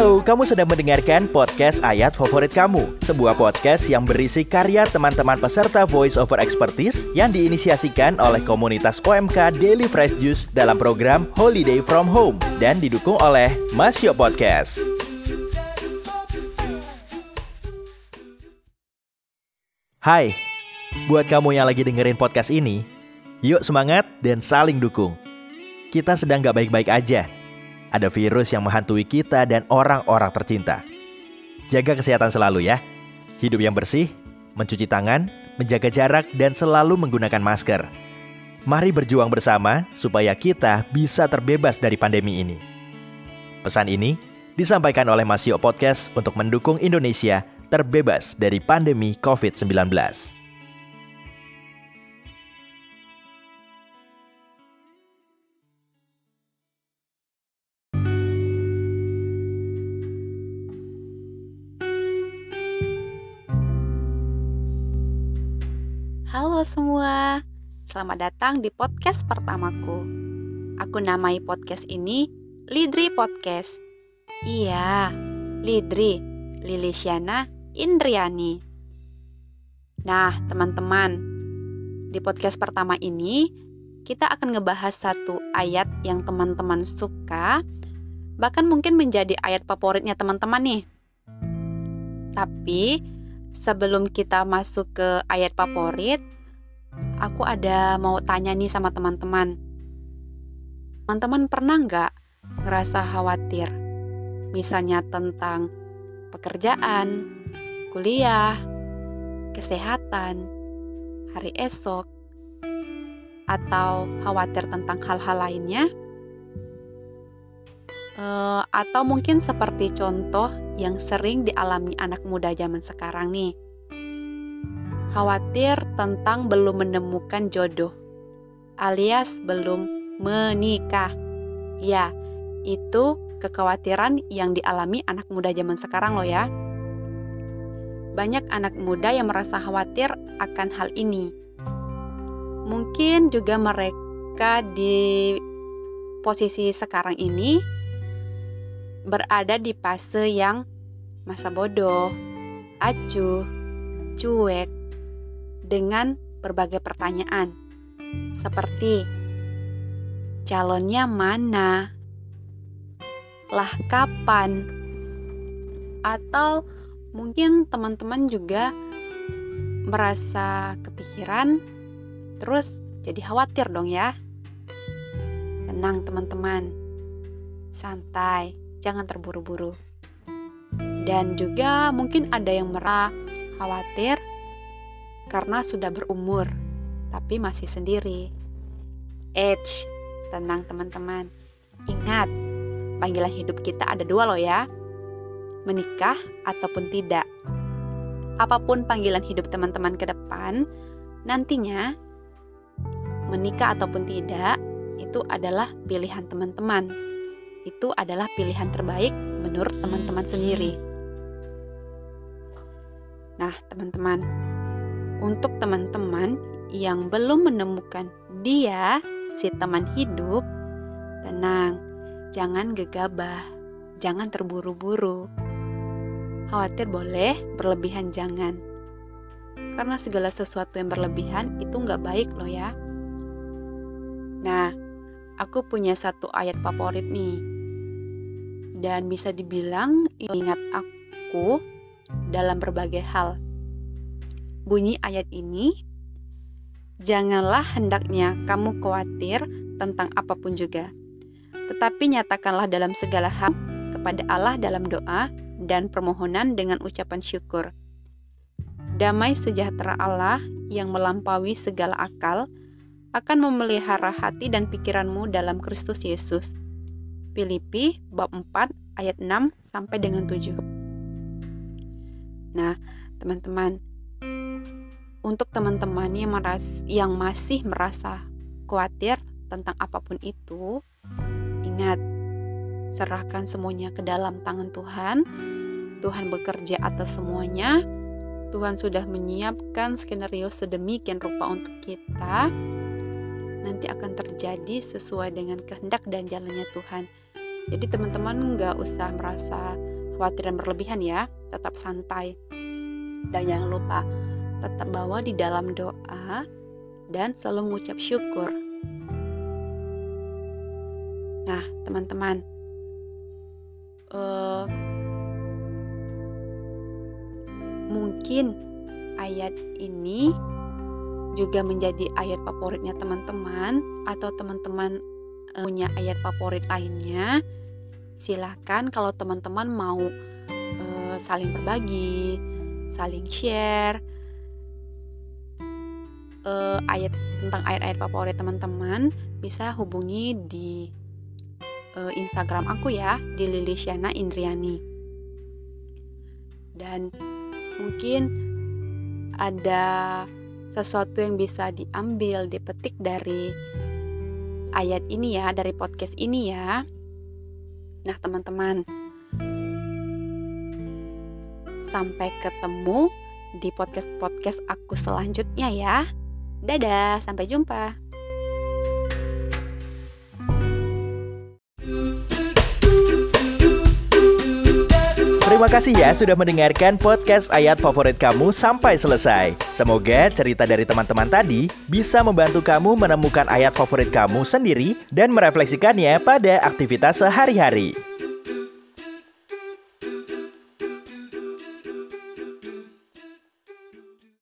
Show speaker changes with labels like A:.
A: Halo, kamu sedang mendengarkan podcast Ayat Favorit Kamu, sebuah podcast yang berisi karya teman-teman peserta Voice Over Expertise yang diinisiasikan oleh komunitas OMK Daily Fresh Juice dalam program Holiday From Home dan didukung oleh Masyo Podcast. Hai, buat kamu yang lagi dengerin podcast ini, yuk semangat dan saling dukung. Kita sedang gak baik-baik aja. Ada virus yang menghantui kita dan orang-orang tercinta. Jaga kesehatan selalu ya. Hidup yang bersih, mencuci tangan, menjaga jarak, dan selalu menggunakan masker. Mari berjuang bersama supaya kita bisa terbebas dari pandemi ini. Pesan ini disampaikan oleh Masio Podcast untuk mendukung Indonesia terbebas dari pandemi COVID-19.
B: Halo semua, selamat datang di podcast pertamaku. Aku namai podcast ini Lidri Podcast. Iya, Lidri, Lilisiana Indriani. Nah, teman-teman, di podcast pertama ini kita akan ngebahas satu ayat yang teman-teman suka, bahkan mungkin menjadi ayat favoritnya teman-teman nih. Tapi sebelum kita masuk ke ayat favorit, aku ada mau tanya nih sama teman-teman. Teman-teman pernah nggak ngerasa khawatir? Misalnya tentang pekerjaan, kuliah, kesehatan, hari esok, atau khawatir tentang hal-hal lainnya, uh, atau mungkin seperti contoh yang sering dialami anak muda zaman sekarang nih, khawatir tentang belum menemukan jodoh, alias belum menikah. Ya, itu kekhawatiran yang dialami anak muda zaman sekarang loh ya. Banyak anak muda yang merasa khawatir akan hal ini. Mungkin juga mereka di posisi sekarang ini berada di fase yang masa bodoh, acuh, cuek, dengan berbagai pertanyaan. Seperti calonnya mana, lah kapan, atau mungkin teman-teman juga merasa kepikiran, terus jadi khawatir dong ya. Tenang teman-teman, santai, jangan terburu-buru. Dan juga mungkin ada yang merasa khawatir karena sudah berumur, tapi masih sendiri. Edge, tenang teman-teman. Ingat, panggilan hidup kita ada dua loh ya menikah ataupun tidak. Apa pun panggilan hidup teman-teman ke depan, nantinya menikah ataupun tidak itu adalah pilihan teman-teman. Itu adalah pilihan terbaik menurut teman-teman sendiri. Nah, teman-teman, untuk teman-teman yang belum menemukan dia, si teman hidup, tenang, jangan gegabah, jangan terburu-buru. Khawatir boleh, berlebihan jangan. Karena segala sesuatu yang berlebihan itu nggak baik loh ya. Nah, aku punya satu ayat favorit nih. Dan bisa dibilang ingat aku dalam berbagai hal. Bunyi ayat ini, Janganlah hendaknya kamu khawatir tentang apa pun juga, tetapi nyatakanlah dalam segala hal kepada Allah dalam doa dan permohonan dengan ucapan syukur. Damai sejahtera Allah yang melampaui segala akal akan memelihara hati dan pikiranmu dalam Kristus Yesus. Filipi bab 4 ayat 6 sampai dengan 7. Nah, teman-teman, untuk teman-teman yang, yang masih merasa khawatir tentang apa pun itu, ingat, serahkan semuanya ke dalam tangan Tuhan Tuhan bekerja atas semuanya. Tuhan sudah menyiapkan skenario sedemikian rupa untuk kita. Nanti akan terjadi sesuai dengan kehendak dan jalannya Tuhan. Jadi teman-teman nggak usah merasa khawatir dan berlebihan ya, tetap santai. Dan jangan lupa tetap bawa di dalam doa dan selalu mengucap syukur. Nah, teman-teman, uh, mungkin ayat ini juga menjadi ayat favoritnya teman-teman atau teman-teman uh, punya ayat favorit lainnya silahkan kalau teman-teman mau uh, saling berbagi saling share uh, ayat tentang ayat-ayat favorit teman-teman bisa hubungi di uh, Instagram aku ya di Lilisyana Indriani. Dan mungkin ada sesuatu yang bisa diambil dipetik dari ayat ini ya dari podcast ini ya Nah, teman-teman, sampai ketemu di podcast-podcast aku selanjutnya ya. Dadah, sampai jumpa.
A: Terima kasih ya sudah mendengarkan podcast ayat favorit kamu sampai selesai. Semoga cerita dari teman-teman tadi bisa membantu kamu menemukan ayat favorit kamu sendiri dan merefleksikannya pada aktivitas sehari-hari.